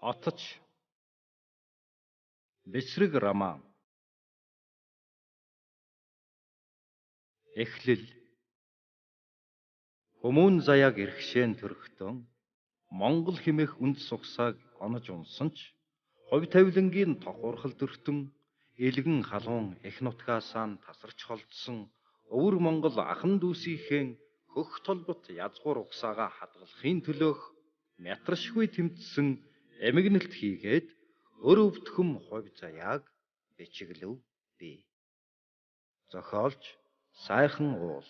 Отч Бэсрэг роман. Эхлэл. Хүмүүн заяаг эрхшээн төрхтөн Монгол химэх үнд сухсааг онож унсан ч хувь тавилангийн тохуурхал төртөн элгэн халуун эх нутгаасаа тасарч холдсон өвөр Монгол ахан дүүсийнхээ хөх толбот язгуур угсаага хадгалахын төлөөх мятрашгүй тэмцсэн эмгэнэлт хийгээд өр өвдөхөм хувь заяаг бичиглэв би. Зохиолч сайхан уул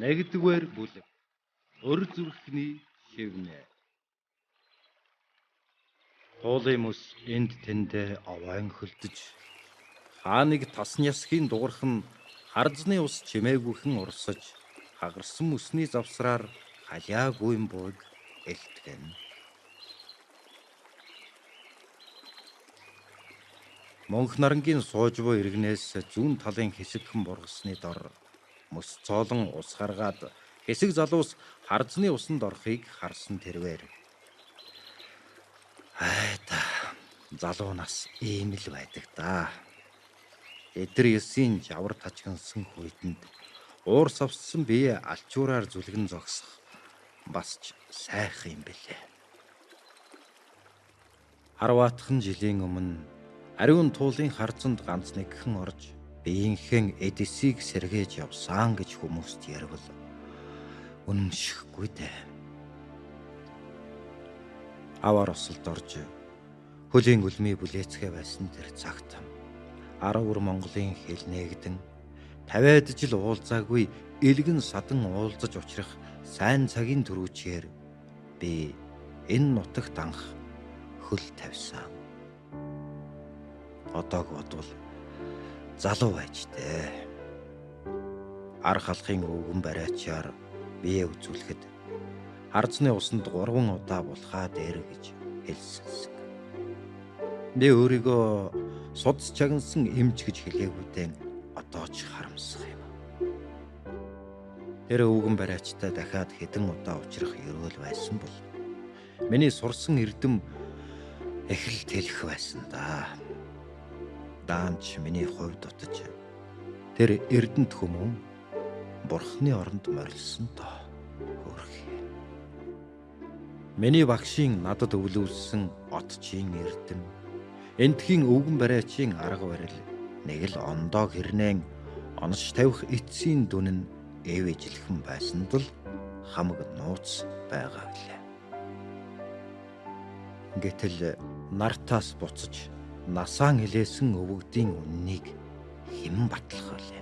Нэгдүгээр бүлэг. Өр зүрхний хевнэ. Туулын мөс энд тэндээ овоон хөлдөж хааныг тасн ясхийн дуурхан хардзны ус чимээгүйхэн урсаж хагарсан мөсний завсраар халиагүй бууг элтгэн. Монх нарангийн сууж буй иргэнээс зүүн талын хэсэгхэн бургасны дор мөс цоолон ус гаргаад хэсэг залуус хардзны усанд орохыг харсан тэрвэр. Айта залуу нас ийм л байдаг да. Эдэр ёсийн жавар тажгансан хүйтэнд уур савссан бие алчуураар зүлгэн зогсох бас ч сайхан юм бэлээ. Харваатхан жилийн өмнө ариун туулын харцанд ганц нэгхэн орж биеийнхэн эдисийг сэргээж явсан гэж хүмүүст ярил. Үнэмшихгүй дээ. Аваар осолд орж хөлийн үлмий бүлээцгээ байсан тэр цагт 10 өр Монголын хэл нээгдэн 50-ад жил уулзаагүй элгэн садан уулзаж учрах сайн цагийн төрүүчээр би энэ нутагт анх хөл тавьсан. Одоог бодвол залуу байж дээ. Ар халахын өвгөн бариачаар бие үзүүлэхэд хардсны усанд 3 удаа булхаа дээр гэж хэлсэн. Би өөрийгөө судс чагнасан эмч гэж хэлээгүүдэн одоо ч харамсах юм. Тэр өвгөн бариачтай дахиад хэдэн удаа уулзрах ерөөл байсан бол миний сурсан эрдэм эхэл тэлэх байсан да даанч миний хувь дутаж тэр эрдэнэт хүмүүн бурхны оронд морилсон доо хөрхий. Миний багшийн надад өвлүүлсэн отчийн эрдэм энтхийн өвгөн барайчийн арга барил нэг л ондоо хэрнэн онож тавих эцсийн дүн нь эвэжлэхэн байсанд л хамаг нууц байгаа билээ. Гэтэл нартаас буцаж насаан хилээсэн өвөгдийн үннийг хэн батлах вэ?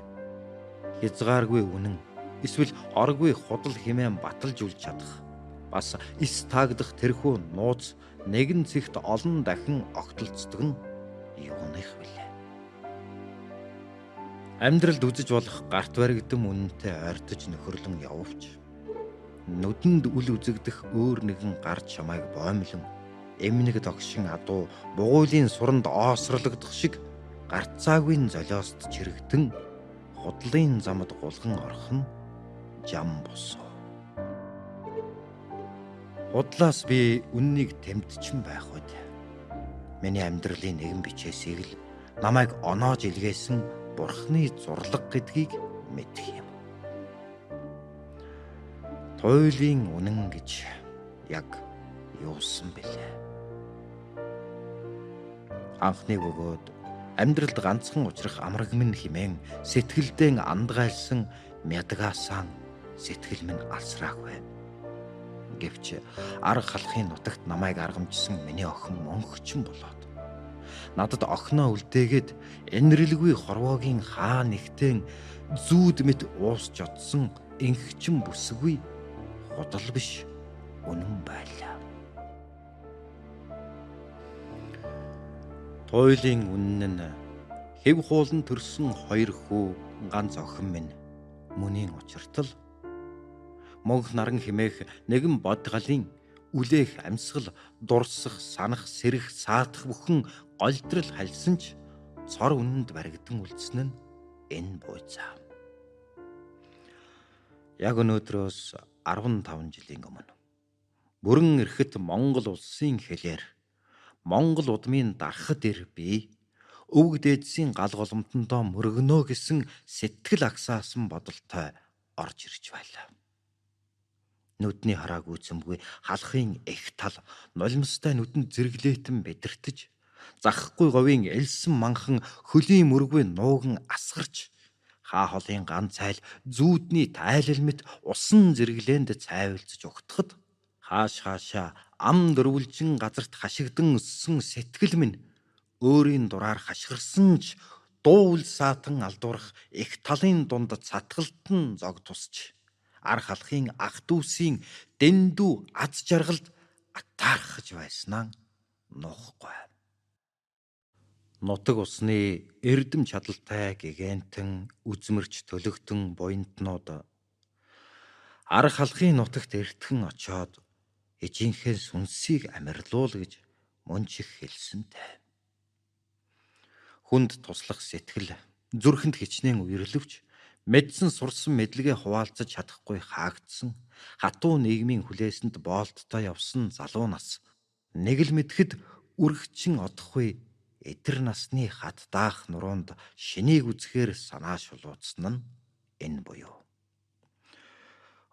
Хязгааргүй үнэн эсвэл оргүй худал хэмээн баталж үл чадах бас ис таагдах тэрхүү нууц нэгэн цэгт олон дахин огтлцдог нь юуных вүлээ. Амьдралд үзэж болох гарт баригдсан үнэнтэй ойртож нөхөрлөн яввч нүдэнд үл үзэгдэх өөр нэгэн гарч чамайг боомлон эмнэг тогшин адуу бугуйлын суранд оосрлогдох шиг гарцаагүй золиост чирэгдэн худлын замд гулган орох нь жам босоо. Худлаас би үннийг тэмдчин байх үед миний амьдралын нэгэн бичээсийг л намайг оноож илгээсэн бурхны зурлаг гэдгийг мэдэх юм. Туйлын үнэн гэж яг юусан бэлээ анхныг өгөөд амьдралд ганцхан учрах амраг минь химэн сэтгэлдээ андгайлсан мядгаасан сэтгэл минь алсраагүй. Гэвч арга халахын нутагт намайг аргамжсан миний охин мөнхчин болоод надад охиноо үлдээгээд энэрлгүй хорвоогийн хаа нэгтэн зүүд мэт уус жодсон инхчин бүсгүй худал биш үнэн байлаа. Туйлын үнэн нь хэв хуулан төрсөн хоёр хүү ганц охин минь мөнийн учиртал мөнх наран химээх нэгэн бодгалын үлээх амьсгал, дурсах, санах, сэрэх, саатах бүхэн голдрал хальсан ч цор үнэнд баригдан үлдсэн нь энэ буйцаа. Яг өнөөдрөөс 15 жилийн өмнө бүрэн эрхэт Монгол улсын хэлээр Монгол удмын дарахад ир би өвөг дээдсийн гал голомтондоо мөргөнөө гэсэн сэтгэл агсаасан бодолтой орж ирж байлаа. Нүдний харааг үүсэмгүй халахын их тал нулимстай нүдэнд зэрэглээтэн бэдэртэж захахгүй говийн элсэн манхан хөлийн мөргүй нууган асгарч хаа холын ганц айл зүүдний тайлал мэт усан зэрэглээнд цайвалцж угтахад хааш хаашаа ам дөрвөлжин газарт хашигдан өссөн сэтгэл минь өөрийн дураар хашгирсан ч дуул саатан алдуурах их талын дунд цатгалтан зог тусч ар халахын ах дүүсийн дэндүү аз жаргалд атаархаж байснаа нуухгүй. Нутаг усны эрдэм чадалтай гигантэн үзмэрч төлөгтөн буянтнууд ар халахын нутагт эртхэн очоод эжийнхээ сүнсийг амирлуул гэж мөнчих хэлсэнтэй. Хүнд туслах сэтгэл зүрхэнд хичнээн үерлэвч мэдсэн сурсан мэдлэгээ хуваалцаж чадахгүй хаагдсан хатуу нийгмийн хүлээсэнд боолттой явсан залуу нас нэг л мэдхэд үргчин одохгүй эдэр насны хат даах нуруунд шинийг үзэхээр санаа шулуутсан нь энэ буюу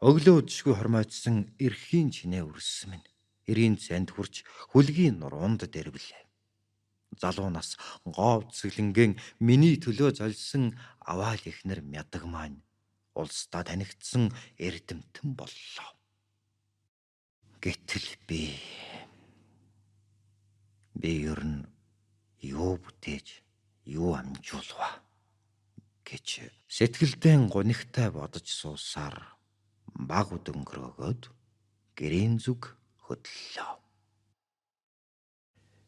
Өглөө өдшгүй хормойтсон эрхийн чинээ үрссэн минь. Эрийн цанд хурж хүлгийн нуруунд дэрвлээ. Залуу нас говд цэглэнгийн миний төлөө золсон аваал ихнэр мядаг маань улсдаа танигдсан эрдэмтэн боллоо. Гэтэл би би ер нь юу бүтээж юу амжуулва гэж сэтгэлдээ гонигтай бодож суусаар баг өдөнгөрөөгөөд гэрийн зүг хөдлөлөө.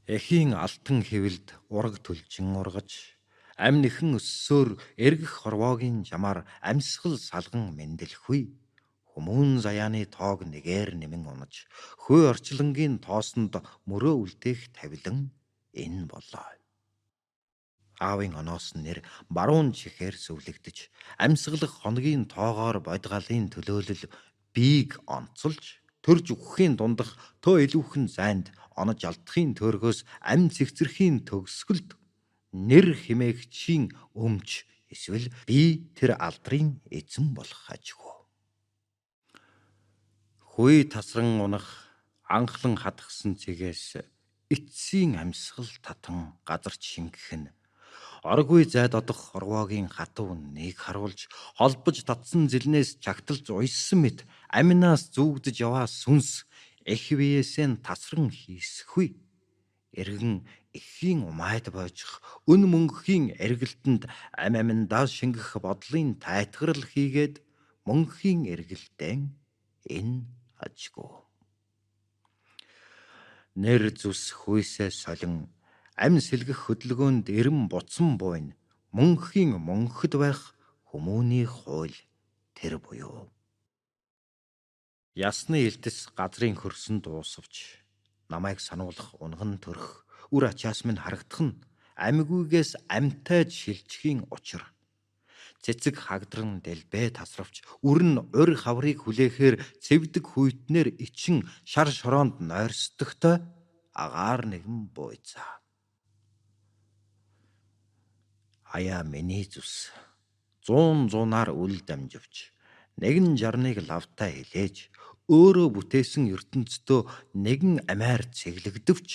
Эхийн алтан хэвэлд ураг төлжин ургаж амь нэхэн өссөөр эргэх хорвоогийн жамаар амьсгал салган мэндэлхгүй хүмүүн заяаны тоог нэгээр нэмэн унаж хөө орчлонгийн тоосонд мөрөө үлдээх тавилан энэ болоо. Аавын оноос нэр баруун чихээр сүвлэгдэж амьсгалах хоногийн тоогоор бодгалын төлөөлөл бийг онцолж төрж өгөхийн дундах төө илүүхэн зайд онож алдахын төргөөс ам цэгцэрхийн төгсгөлд нэр химээгчийн өмч эсвэл би тэр алдрын эзэн болох ажгүй. Хүй тасран унах анхлан хатгсан цэгээс эцсийн амьсгал татан газарч шингэх нь Оргүй зайд одох орвоогийн хатуу нэг харуулж холбож татсан зэлнээс чагталж уйссан мэт аминаас зүгдэж яваа сүнс эх биесээ тасран хийсгүй. Эргэн эхийн умайд боожих өн мөнхийн эргэлтэнд ам аминдаа шингэх бодлын тайтгарл хийгээд мөнхийн эргэлтэн энэ ажгүй. Нэр зүс хүйсээ солин амь сэлгэх хөдөлгөөнд эрэм буцсан буйн мөнхийн мөнхөд байх хүмүүний хууль тэр буюу ясны элдэс газрын хөрсөн дуусвч намайг сануулах унган төрх үр ачаас минь харагдах нь амигүйгээс амтайж шилжихийн учир. Цэцэг хагдран дэлбэ тасравч үрн ур хаврыг хүлээхээр цэвдэг хүйтнэр ичин шар шороонд нойрсдогтой агаар нэгэн буйцаа Аяа миний зүс. 100 зунаар үл дамживч нэгэн жарныг лавтаа хилээж өөрөө бүтээсэн ертөнцийн нэгэн амиар цэглэгдэвч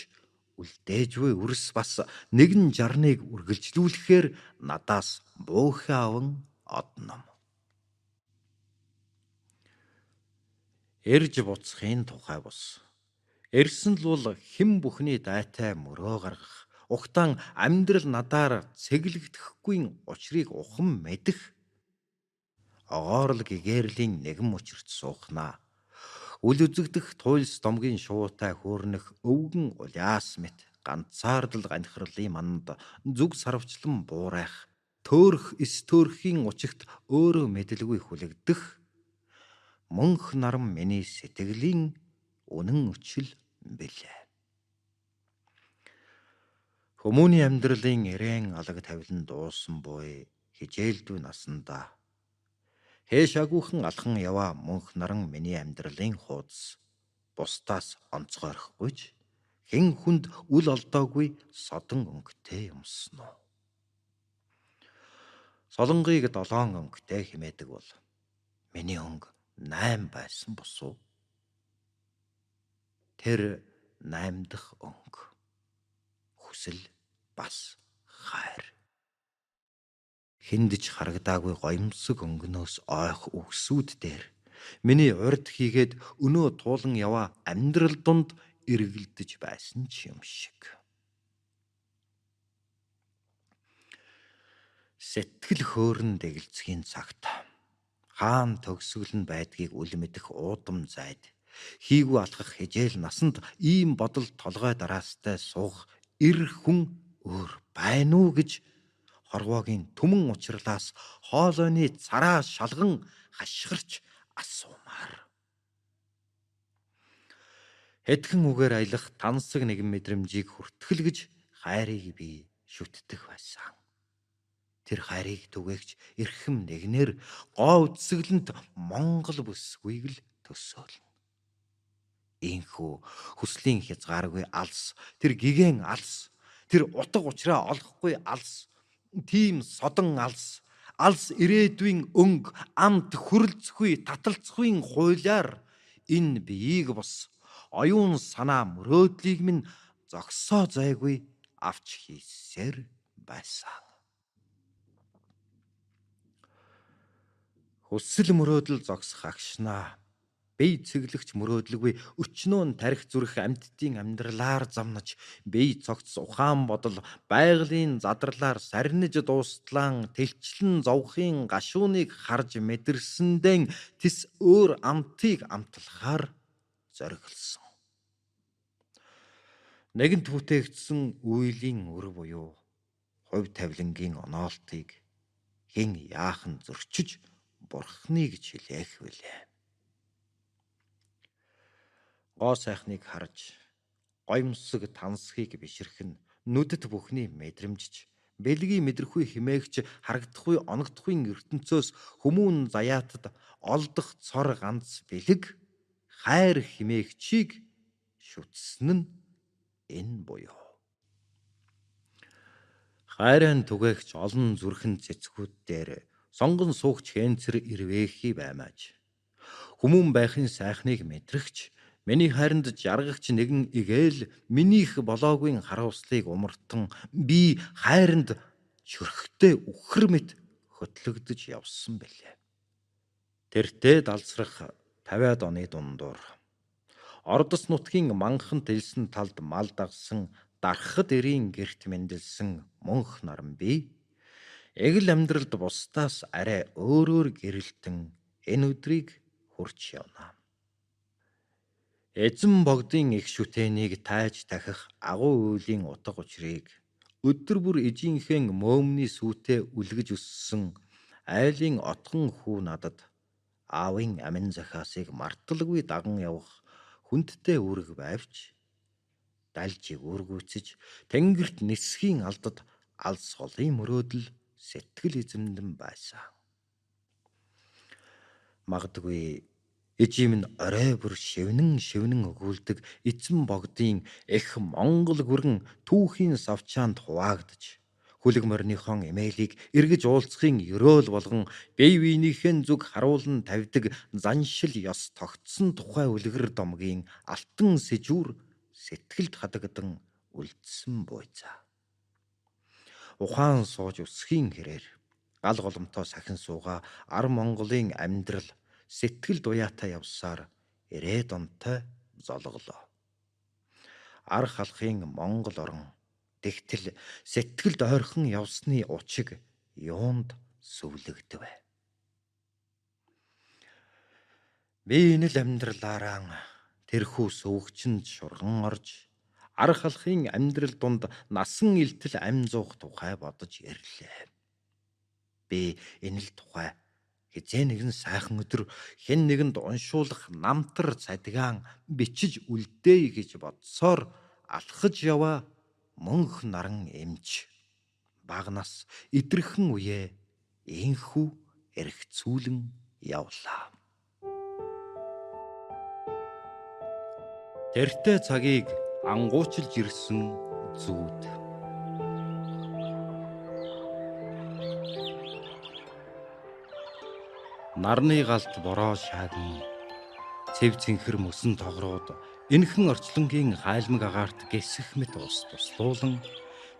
үлдээжгүй үрс бас нэгэн жарныг үргэлжлүүлэхээр надаас буухи аван одном. Эрж буцхын тухай бус. Эрсэн л бол хэн бүхний дайтай мөрөө гаргах Ухтаан амьдрал надаар цэглэгдэхгүй учрыг ухам мэдэх. Огоор л гэгэрлийн нэгэн учирт суухнаа. Үл үзэгдэх туйлс домгийн шуутай хөөрнөх өвгөн уляас мэт ганцаардл ганхирлын манд зүг сарвчлан буурайх төөрх эс төөрхийн учигт өөрөө мэдлгүй хүлэгдэх мөнх нарам миний сэтгэлийн үнэн өчл бэлээ. Хүмүүний амьдралын эрээн алаг тавилан дуусан буй хижээлдүү насандаа хээшаагүйхэн алхан яваа мөнх наран миний амьдралын хуудас бусдаас онцгойрохгүйч хэн хүнд үл олдоогүй содон өнгөтэй юмсан уу. Солонгыг 7 өнгөтэй химээдэг бол миний өнгө 8 байсан босуу. Тэр 8 дахь өнгө хүсэл бас хайр. Хиндэж харагдаагүй гоёмсог өнгөнөөс ойх үгсүүд дээр. Миний урд хийгээд өнөө туулан яваа амьдрал донд эргэлдэж байсан ч юм шиг. Сэтгэл хөөрн дэгэлцгийн цагт. Хаан төгсгөл нь байдгийг үл мэдэх уудам зайд. Хийгүү алхах хижээл насанд ийм бодол толгой дараастай суух эр хүн өөр байна уу гэж хорвоогийн түмэн учрлаас хоолойны цараа шалган хашгирч асуумаар. Хэдхэн үгээр аялах тансаг нэгэн мэдрэмжийг хүртгэл гэж хайрыг би шүтдэг байсан. Тэр хайрыг түгээгч эрхэм нэгнэр гоо үтсгэлэнт Монгол бүсгүйг л төсөөлнө. Ийхүү хүслийн хязгааргүй алс тэр гигэн алс тэр утга учраа олохгүй алс тийм содон алс алс ирээдүйн өнг амт хүрлцэхгүй таталцахгүй хуулиар энэ биеийг бос оюун санаа мөрөөдлийг минь зогсоо зайгүй авч хийсээр байсан. Хүсэл мөрөөдөл зогсох агшнаа бие цэглэгч мөрөөдлөггүй өчнөө нь тарих зүрх амьтдын амьдралаар замнаж бие цогц ухаан бодол байгалийн задралаар сарниж дуустлан тэлчлэн зовхын гашууныг харж мэдэрсэндэн тис өөр амтыг амтлахаар зориглсон. Нэгэнт бүтээгдсэн үеийн өр буюу хувь тавилангийн оноолтыг хэн яахан зөрчиж бурхны гэж хэлээх вүлээ. Гоо сайхныг харж гоёмсог тансхийг бишрэх нь нүдэт бүхний мэдрэмжч бэлгийн мэдрэхгүй химээгч харагдахгүй оногдохгүй ертөнцөөс хүмүүн заяатад олдох цор ганц бэлэг хайр химээгчийг шүтсэн нь энэ буюу хайрын түгээгч олон зүрхэн цэцгүүд дээр сонгон суугч хэнцэр ирвэхий баймааж. Хүмүүн байхын сайхныг мэдрэгч миний хайранд жаргагч нэгэн игээл минийх болоогүй харуулслыг умартан би хайранд чөрхтэй үхэр мэт хөтлөгдөж явсан бэлээ. Тэртээ далзрах 50-аад оны дундуур Ордос нутгийн манхан дэлсэн талд мал дагсан дархад эрийн герт мэндэлсэн мөнх наран би эгэл амьдралд бусдаас арай өөрөөр гэрэлтэн энэ өдрийг хүрч явна. Эзэн богдын их шүтэнийг тайж тахих агуу үйлийн утга учрыг өдөр бүр эжийнхээ мөөмний сүтээ үлгэж өссөн айлын отгон хүү надад аавын амин захаасыг марталгүй даган явах хүндтэй үүрэг байвч дальжиг үргүүцэж тэнгэрт нисхийн алдад алс холын мөрөөдөл сэтгэл эзэмдэн байсан. Магдгүй эжим нь орой бүр шивнэн шивнэн өгүүлдэг эзэн богдын эх Монгол гүрэн түүхийн савчаанд хуваагдж хүлэг морныхон эмээлийг эргэж уулзахын өрөөл болгон бие биенийхэн зүг харуулн тавьдаг заншил ёс тогтсон тухай үлгэр домгийн алтан сэжүүр сэтгэлд хадагдан үлдсэн буйзаа ухаан сууж өсхийн хэрээр гал голомтоо сахин сууга ар Монголын амьдрал сэтгэл дуяатай явсаар ирээд онтой золголоо. Ар халахын Монгол орон тэгтэл сэтгэлд ойрхон явсны учиг юунд сүвлэгдэв. Би энэ л амьдралаараа тэрхүү сөвөгчөнд шурган орж ар халахын амьдрал донд насан илтэл ам зуух тухай бодож ирлээ. Би энэ л тухай хизээ нэгэн сайхан өдөр хэн нэгэнд уншуулах намтар цадгаан бичиж үлдээе гэж бодсоор алхаж яваа мөнх наран эмч багнаас идрхэн үе инхүү эргцүүлэн явлаа. Тэртээ цагийг ангуучилж ирсэн зүүд нарны галт бороо шаагн цэв цэнхэр мөсөн тогроод энхэн орчлонгийн хайлмаг агаарт гэсэх мэт ус туслуулан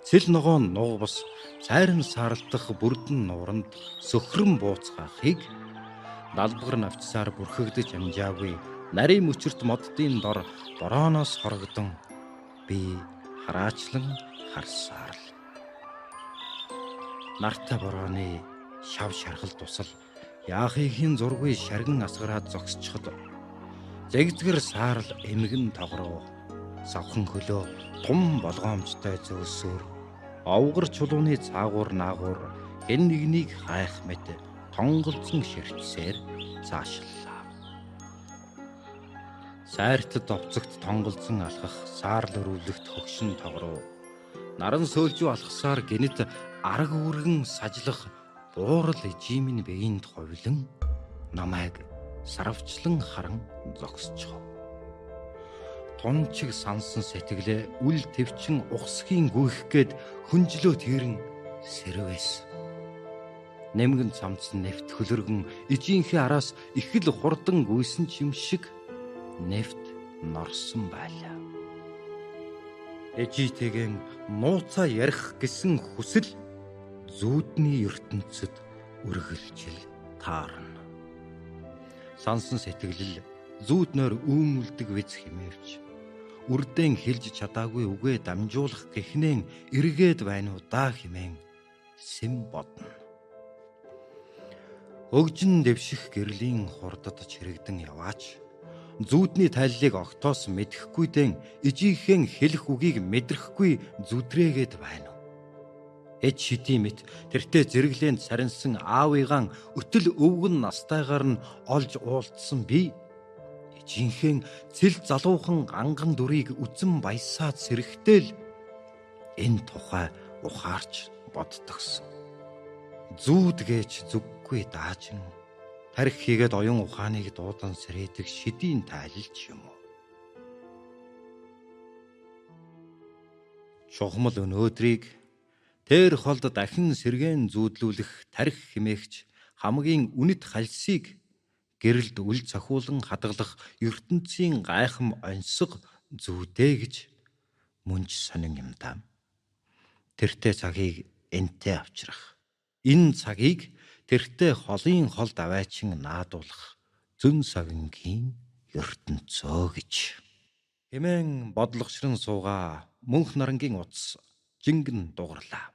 цэл ногоон нуг бус цайран саралдах бүрдэн нууранд сөхрөн бууцгаахыг далбгар навчсаар бүрхэгдэж амжаагүй нарийн мөчөрт моддын дор борооноос хорогдон би хараачлан харсаар. Л нартай борооны шав шархал тусал Яахихын зургүй шарган асгараад зогсчиход? Зэгзгэр саарл эмгэн тогроо. Савхан хөлөө тум болгоомжтой зөөсөөр овгор чулууны цаагуур наагуур. Хэн нэгнийг хайх мэт тонголзон ширтсээр цаашлаа. Сайртад овцогт тонголзон алхах саарл өрөвлөгт хөгшин тогроо. Наран сөөлжүү алхасаар гинэт арга үргэн сажлах буурал ижимийн биеинд ховлон намайг сарвчлан харан зогсчихов. Тунчиг сансан сэтгэлээ үл твчин ухсхийн гүйх гээд хүнжлөө тэрэн сэрвэс. Нэмгэн цамцсан нефт хөлөргөн ижийнхээ араас их л хурдан гүйсэн чим шиг нефт норсон байлаа. Ежитэйгэн нууцаа ярих гэсэн хүсэл зүүдний ертөнцид үргэлжил таарна. Сансан сэтгэлэл зүүднөр үүмүлдэг виз химээвч үрдэн хэлж чадаагүй үгээ дамжуулах гэхнэн эргээд байна уу даа химэн сэм бодно. Өгжин дэвших гэрлийн хурдад чирэгдэн яваач зүүдний тайллыг огтоос мэдэхгүйдэн ижийнхэн хэлэх үгийг мэдрэхгүй зүдрээгээд байна эд шидийн мэт тэртээ зэрэглээнд сарнсан аавыгаан өтөл өвгөн настайгаар нь олж уулдсан би жинхэнэ цэл залуухан анган дүрийг үзэн баясаад сэрэхтэл энэ тухай ухаарч боддогсон. Зүүд гэж зүггүй даажин тарих хийгээд оюун ухааныг дуудан сэрээдэг шидийн тайлч юм уу? Чухмал өнөөдрийг Тэр холд дахин сэргэн зүүдлүүлэх тарих химээгч хамгийн үнэт хальсыг гэрэлд үл цохиулан хадгалах ертөнцийн гайхам онцог зүйдэ гэж мөнж сонин юм даа. Тэртээ цагийг энтэй авчрах. Энэ цагийг тэртээ холын холд аваачин наадуулах зүн савингийн ертөнцөө гэж. Хэмээн бодлогочрон сууга мөнх нарангийн утас жингэн дугарлаа.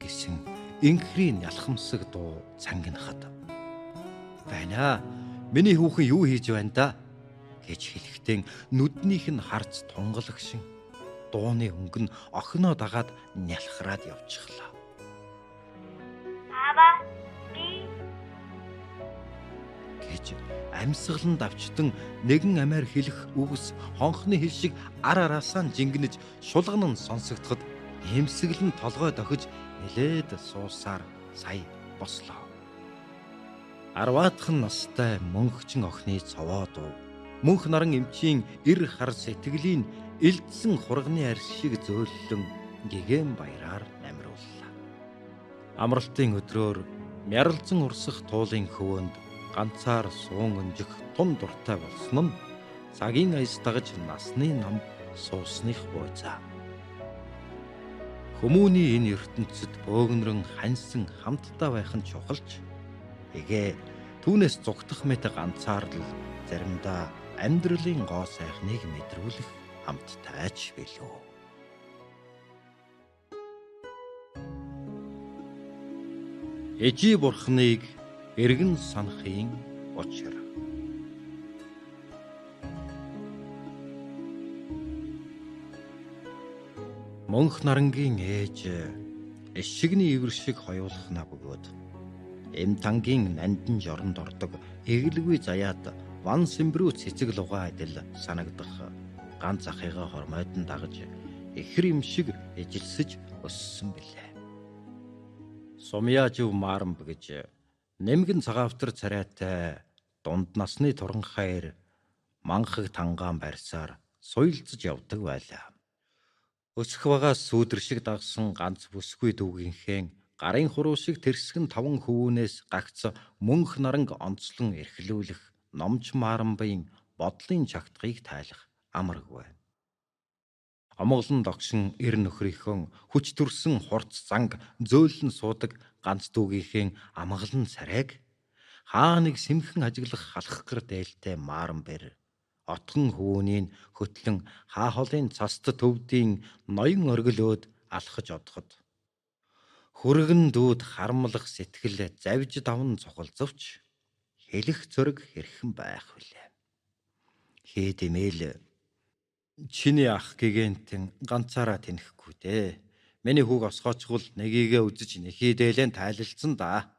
Гэсэн инхрийн ялхамсаг дуу цангинахад. Байна. Миний хүүхэн юу хийж байна да? гэж хэлэхдээ нүднийх нь харц тунгалагшин дууны өнгө нь охиноо дагаад нялхраад явчихлаа. гэж амьсгалан давчтан нэгэн амиар хэлэх үгс хонхны хэл шиг ар араасаа жингэнэж шулган нь сонсогдоход эмсэглэн толгой дохиж нилээд суусаар сая бослоо. Арваатхан настай мөнхчин охины цовоо дуу мөнх наран эмчийн эр хар сэтгэлийн элдсэн хурганы арьс шиг зөөллөн гэгэн баяраар намирууллаа. Амралтын өдрөөр мярлзан урсах туулын хөвөнд ганцаар суун өнжих тун дуртай болсон нь цагийн аяс дагаж насны нам суусных буйцаа. Хүмүүний энэ ертөнцид бөөгнөрөн ханьсан хамтдаа байх нь чухалч эгэ түүнээс зүгтах мэт ганцаар л заримдаа амьдралын гоо сайхныг мэдрүүлэх хамттайч билүү. Эжи бурхныг эргэн санахын учир. Монх нарангийн ээж эшигний ивэр шиг хоёулахна бөгөөд эм тангийн нандин жоронд ордог эгэлгүй заяад ван сэмбрүү цэцэг лугаа адил санагдах ганц ахыгаа хормойдон дагаж ихэр юм шиг эжилсэж өссөн билээ. Сумьяажив маарамб гэж нэмгэн цагаавтар царайтай дунд насны туран хайр манхаг тангаан барьсаар суйлцж явдаг байлаа. Өсөх багаас сүүдэр шиг дагсан ганц бүсгүй дүүгийнхээ гарын хуруу шиг тэрсгэн таван хөвүүнээс гагц мөнх наранг онцлон эрхлүүлэх номч маарамбын бодлын чагтгыг тайлах амаргүй. Амгалан догшин эр нөхрийнхөө хүч төрсөн хурц занг зөөлөн суудаг ганц дүүгийнхээ амгалан царайг хаа нэг сэмхэн ажиглах халах гэр дээлтэй мааран бэр отгон хөвөнийг хөтлөн хаа холын цаст төвдийн ноён оргилөөд алхаж одоход хүргэн дүүд харамлах сэтгэл завж давн цохолцовч хэлэх зөрг хэрхэн байх вүлээ. Хээ дэмэл чиний ах гэгэнтэн ганцаараа тэнэхгүй дээ. Миний хүүг осгоочгол нэгийгээ үзэж нэхий дээлэн тайлалцсан да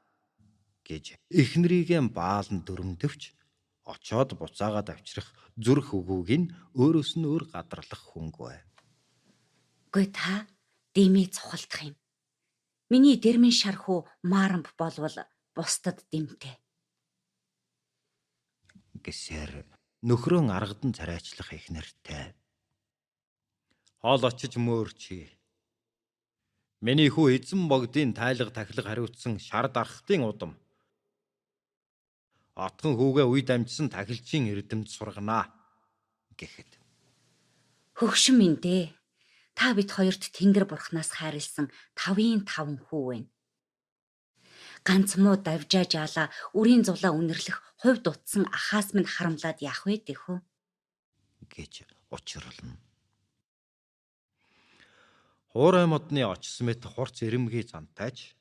гэж эхнэрийгээ баалан дүрмдөвч очоод буцаагаад авчрах зүрх өгөөг нь өөрөөс нь өөр гадарлах хүнгүй. Гүй та дэмий цухалдах юм. Миний дэрмэн шархуу маарамб болвол бусдад дэмтэй. гэсээр нөхрөө аргадан царайчлах их нэртэй. Хоол очиж мөөрчи. Миний хүү эзэн богдын тайлга тахилга хариуцсан шар дархтын удам отгон хүүгээ үе дамжсан тахилчийн эрдэмт сурганаа гэхэд Хөгшин минь дээ. Та бид хоёрт Тэнгэр бурхнаас хайрлсан тавын таван хүү байна. Ганц муу давжаа жаала үрийн зулаа үнэрлэх хувь дутсан ахаас минь харамлаад яах вэ тэхүү? гэж учруулна. Хуурай модны очсон мэт хурц эрэмгийн зантайч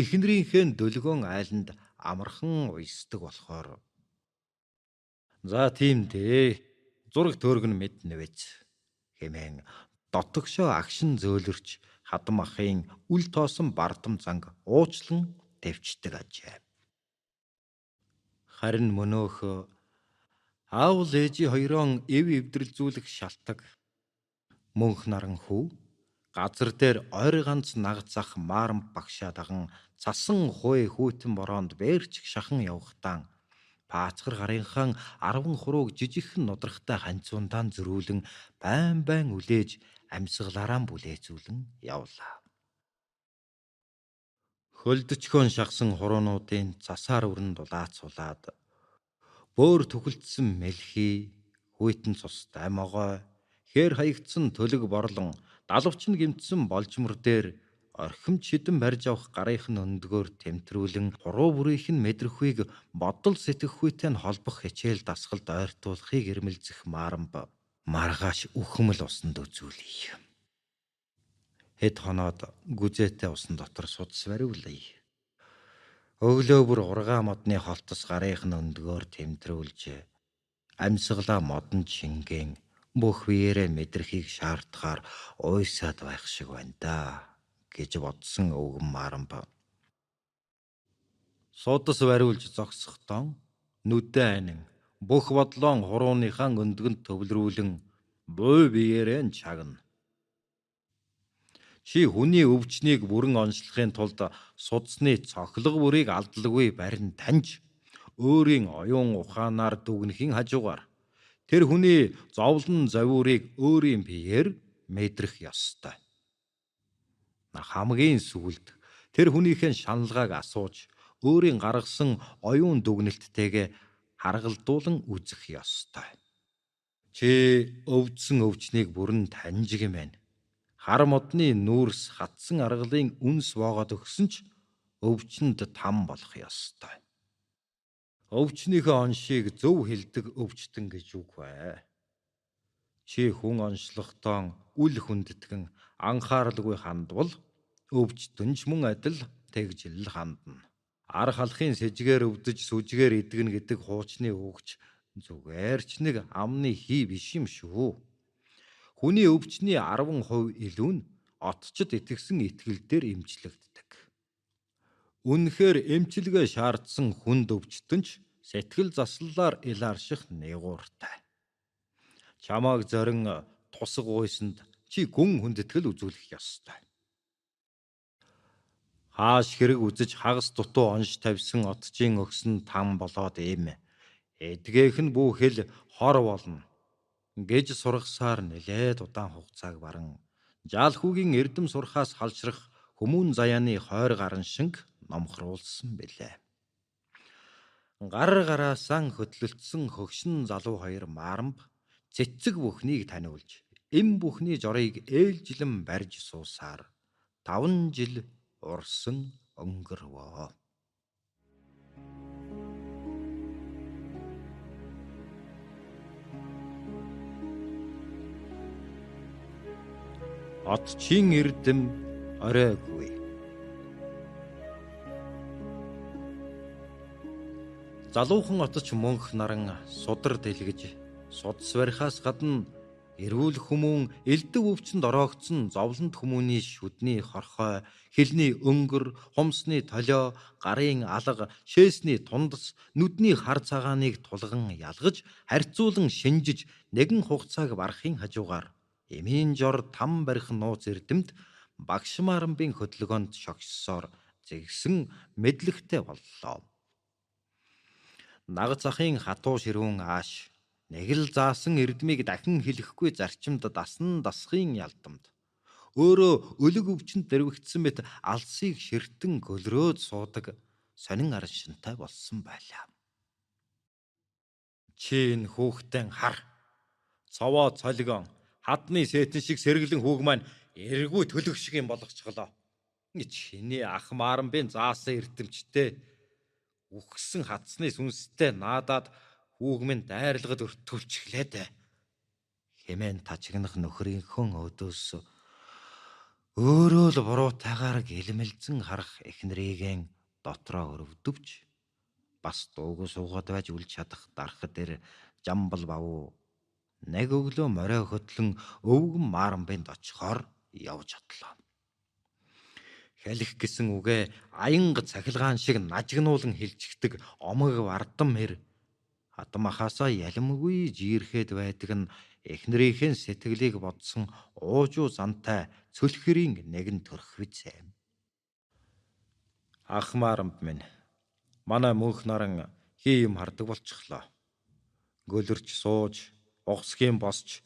эхнэрийнхээ дөлгөөн айланд амархан уйсдаг болохоор За тийм дээ. Зураг төөргөн мэд нэвэж хэмээн дотгошоо агшин зөөлөрч хадам ахын үл тоосон бардам занг уучлан дэвчдэг ажээ. Харин мөнөөх аавл ээжи хоёроо эв эвдрэлзүүлэх шалтак мөнх наран хүү газар дээр ойр ганц нагцах маарам багшаа даган цасан хуй хүүтэн бороонд бээрч шахан явахтаа паацгар гарынхан 10 хурууг жижигхэн нудрахтай ханцуундаан зөрүүлэн байн байн үлээж амьсгалаараа бүлээзүүлэн явлаа. Хөлдөчхөн шахсан хуруунуудын засаар өрн дулаацуулаад бөөр түгэлтсэн мэлхий хүйтэн цус даймогой хээр хаягдсан төлөг борлон далавчин гимтсэн болжмор дээр орхимч хідэн барьж авах гарынх нь өндгөөр тэмтрүүлэн хуруу бүрийнх нь мэдрэхүйг бодол сэтгэхүйтэй нь холбох хичээл дасгалд ойртуулахыг ирмэлзэх марамб маргааш үхмэл усанд үзүүлье. Хэд хоноод гүзээтэй усан дотор судас бариулъя. Өглөө бүр ургаа модны холтос гарынх нь өндгөөр тэмтрүүлж амьсгалаа модон шингэн бүх биеэрээ мэдрэхийг шаардахаар уйсаад байх шиг байна да гэж бодсон өвгөн марамба. Суудас бариулж зогсохдоо нүдэн анин бүх бодлоон хурууныхаа өндгөнд төвлөрүүлэн буй биеэрээ чагна. Чи хүний өвчнийг бүрэн онцлохын тулд судасны цохлог бүрийг алдалгүй барин таньж өөрийн оюун ухаанаар дүгнэхийн хажуугаар Тэр хүний зовлон завиурыг өөрийн биеэр мэдрэх ёстой. Хамгийн сүлд тэр хүнийхэн шаналгааг асууж өөрийн гаргасан оюун дүгнэлттэйгээ харгалдуулан үзэх ёстой. Чи өвдсөн өвчнийг бүрэн таньж гэмэн. Хар модны нүүрс хатсан аргалын үнс воогод өгсөн ч өвчнөд там болох ёстой өвчнийхөө оншийг зөв хилдэг өвчтөн гэж үг бай. Чи хүн онцлохдоо үл хүндэтгэн анхааралгүй хандвал өвчтөн ч мөн адил тэгжил хандна. Ар халахын сэжгээр өвдөж сүжгээр идэгнэ гэдэг хуучны үгч зүгээр ч нэг амны хий биш юм шүү. Хүний өвчний 10% илүү нь отчид итгэсэн итгэл дээр имжлэгддэг. Үнэхээр эмчилгээ шаардсан хүнд өвчтөн ч сэтгэл заслалаар ил арших нэгууртай. Чамааг зорин тусаг уйсанд чи гүн хүндэтгэл үзүүлэх ёстой. Хааш хэрэг үзэж хагас дутуу онш тавьсан отчийн өгсөн там болоод ийм эдгээх нь бүхэл хор болно гэж сургасаар нэлээд удаан хугацааг баран жаалхүүгийн эрдэм сурхаас халшрах хүмүүн заяаны хойр гарan шиг номхруулсан бэлээ. Гар гараасаа хөтлөлтсөн хөгшин залуу хоёр марамб цэцэг бүхнийг таниулж эм бүхний жорыг ээлжилэн барьж суусаар 5 жил урсан өнгөрвөө. Отчин эрдэм оройгүй. Залуухан отч мөнх наран судар дэлгэж судас барихаас гадна Эрүүл хүмүүн элдв өвчнөд ороогдсон зовлонт хүмүүний шүдний хорхой, хилний өнгөр, хумсны толио, гарын алга, шээсний тундас, нүдний хар цагааныг тулган ялгаж, харьцуулан шинжиж нэгэн хугацааг барахын хажуугаар эмийн жор там барих нууц эрдэмт багшмаарамбын хөдөлгөөнд шогссоор зэгсэн мэдлэгтэй боллоо. Наг захын хатуу ширүүн ааш Нэг л заасан эрдмийг дахин хэлэхгүй зарчимд дасан дасхын ялдамд өөрөө өлөг өвчнөд дэрвэгдсэн мэт алсыг ширтэн гөлрөөд суудаг сонин аран шинтай болсон байлаа. Чин хүүхдэн хар. Цовоо цолгон хадны сэтэн шиг сэргэлэн хүүг маань эргүй төлөг шиг юм болгочихлоо. Чиний ах мааран би заасан эрдэмчтэй үхсэн хатсны сүнстэй наадаад Хүүг минь дайрлагад өртгүүлчихлээ дээ. Хэмээн тажигнах нөхрийнхөн өдөөс өөрөө л буруутайгаар гэлмэлзэн харах эхнэрийгэн дотроо өрөвдөвч бас дууг суугаад байж үл чадах дарах дээр жамбал бав нэг өглөө морой хөтлөн өвгөн маарамбынд очихоор явж хатлаа. Хэлэх гэсэн үгэ аянга цахилгаан шиг нажигнуулан хилчигдэг омог вардам хэр Адмахаасаа ялмгүй жирэхэд байдаг нь эхнэрийнхээ сэтгэлийг бодсон уужуу зантай цөлхөрийн нэгэн төрх визээ. Ах марамд минь манай мөнх наран хий юм хардаг болчихлоо. Гөлөрч сууж, угсхийн босч,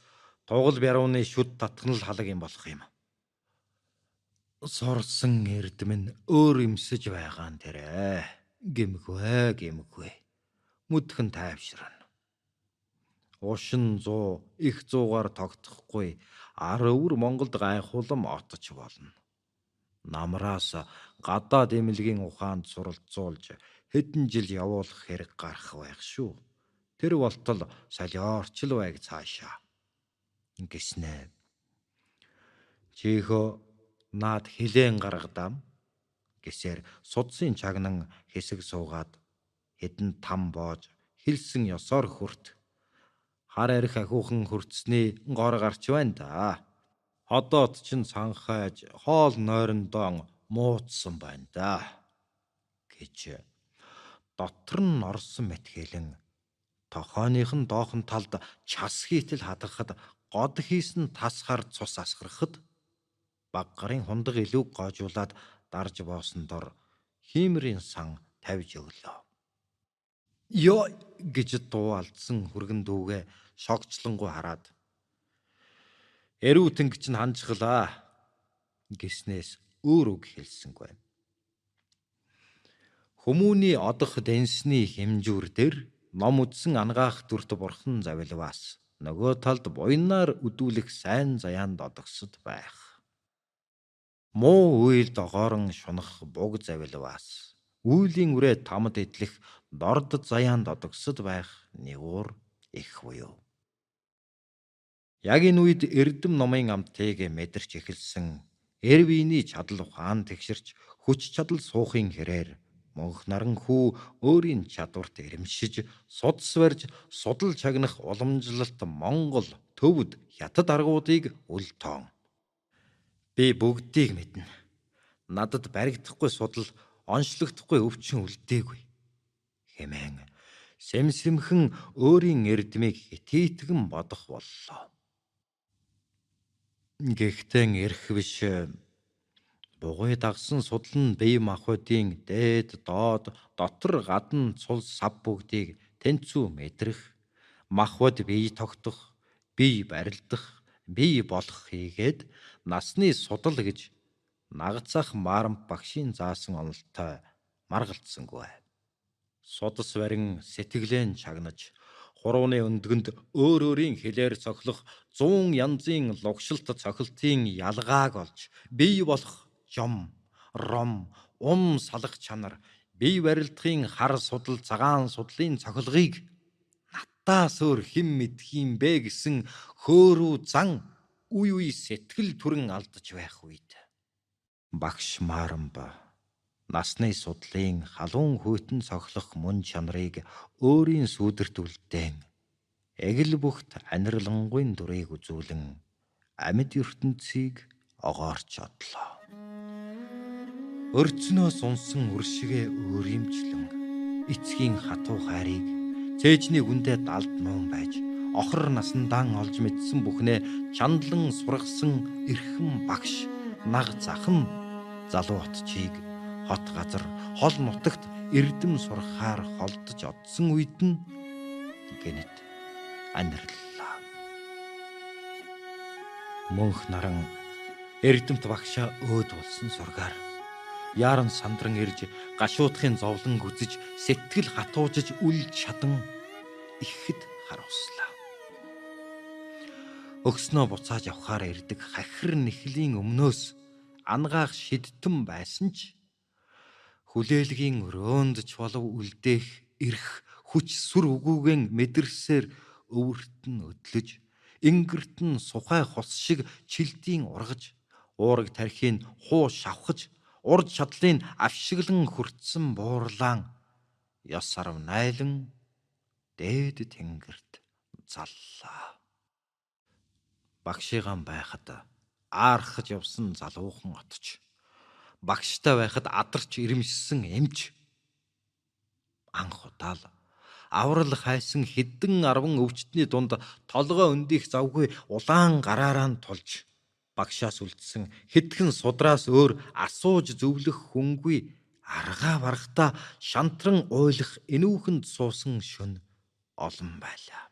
тугал бярууны шүд татгнал халаг юм болох юм. Сорсон эрдэм нь өөр имсэж байгаа нь тэрэ. Гэмгүй гэмгүй мүдхэн тайвширна. Ушин 100 их 100-аар тогтохгүй ар өвөр Монголд гайхуулам отож болно. Намраас гадаад эмнэлгийн ухаанд суралцуулж хэдэн жил явуулах хэрэг гарах байх шүү. Тэр болтол солиорчл байг цаашаа. Ингэснэ. Чихо наад хилэн гаргадам гэсээр судсын чагнан хэсэг суугаад хэдэн там боож хилсэн ёсоор хүрт. Хар арх ахиухан хүртсний гор гарч байна да. Одоод ч санхайж хоол нойрондоо муудсан байна да. гэж дотор нь орсон мэтхэлэн тохооныхын доохон талд час хийтэл хадгахад год хийсэн тасхаар цус асгарахад баг гарын хундаг илүү гоожуулаад дарж боосон дор хиймрийн сан тавьж өглөө. Ёо гэж дуу алдсан хүргэн дүүгээ шогцлонгоо хараад Эрүү тэнгич нь ханжглаа гэснээс өөр үг хэлсэнгүй. Хүмүүний одох дэнсний хэмжүүр дээр ном үдсэн ангаах дүрт бурхан завилваас нөгөө талд буйнаар үдүүлэх сайн заяанд одогсод байх. Муу үйл догоорон шунах буг завилваас үйлийн үрээ тамд идэх дорд заяанд одогсод байх нэгүр их буюу. Яг энэ үед эрдэм номын амтыг мэдэрч эхэлсэн Эрвиний чадал ухаан тэгшэрч хүч чадал суухын хэрээр мөнх наран хүү өөрийн чадварт ирэмшиж судс барьж судал чагнах уламжлалт Монгол төвд хятад аргуудыг үл тоон. Би бүгдийг мэднэ. Надад баригдахгүй судал онцлогдохгүй өвчин үлдээгүй. Хэмээн сэмсэмхэн өөрийн эрдмийг хитийтгэн бодох боллоо. Гэхдээ эрх биш бугуй дагсан судал нь бие махбодын дээд доод дотор гадна цул сав бүгдийг тэнцүү мэдрэх махбод бие тогтох бие барилдах бие болох хийгээд насны судал гэж нагацах марамп багшийн заасан онолтой маргалцсангүй. Судас барин сэтгэлэн чагнаж хурууны өндгөнд өөр өөрийн хэлээр цохлох 100 янзын лугшилт цохилтын ялгааг олж бий болох жом, ром, ум салах чанар, бие барилдахын хар судал цагаан судлын цохилгыг надаас өөр хэн мэдх юм бэ гэсэн хөөрүү зан үе үе сэтгэл түрэн алдаж байх үед багш Марамба насны судлын халуун хүйтэн цоглох мөн чанарыг өөрийн сүудэрт үлдээн эгэл бүхт аниралангуйн дүрийг үзүүлэн амьд ертөнцийг огоорч одлоо. Өрцнөөс унсан үршигээ өөримчлэн эцгийн хатуу хайрыг цээжний үндэ далд нуун байж охор насандаан олж мэдсэн бүхнээ чандлан сургасан эрхэм багш наг захан залуу хотчийг хот газар хол нутагт эрдэм сурахаар холдож одсон үед нь гэнэт анириллаа. Мөнх наран эрдэмт багшаа өөд болсон сургаар Яаран сандран ирж гашуудахын зовлон гүзэж сэтгэл хатуужж үл чадан ихэд харуулслаа. Өгснөө буцааж явхаар ирдэг хахир нэхлийн өмнөөс ангаах шидтэн байсан ч хүлээлгийн өрөөнд ч болов үлдээх эрх хүч сүр үгүйгэн мэдэрсээр өвөрт нь өдлөж ингэрт нь сухай хус шиг чилдийн ургаж уураг тархийг хуу шавхаж урд шатлын авшиглан хүртсэн буурлаан ёс сарв найлан дээд тэнгэрт заллаа. Багшигаан байхад аархаж явсан залуухан отч багштай байхад адарч ирэмшсэн эмч анх удаал аврал хайсан хідэн арван өвчтний дунд толгой өндих завгүй улаан гараараа нь тулж багшаас үлдсэн хитгэн судраас өөр асууж зөвлөх хүнгүй аргаа барахта шантран уйлах энүүхэнд суусан шөн олон байлаа.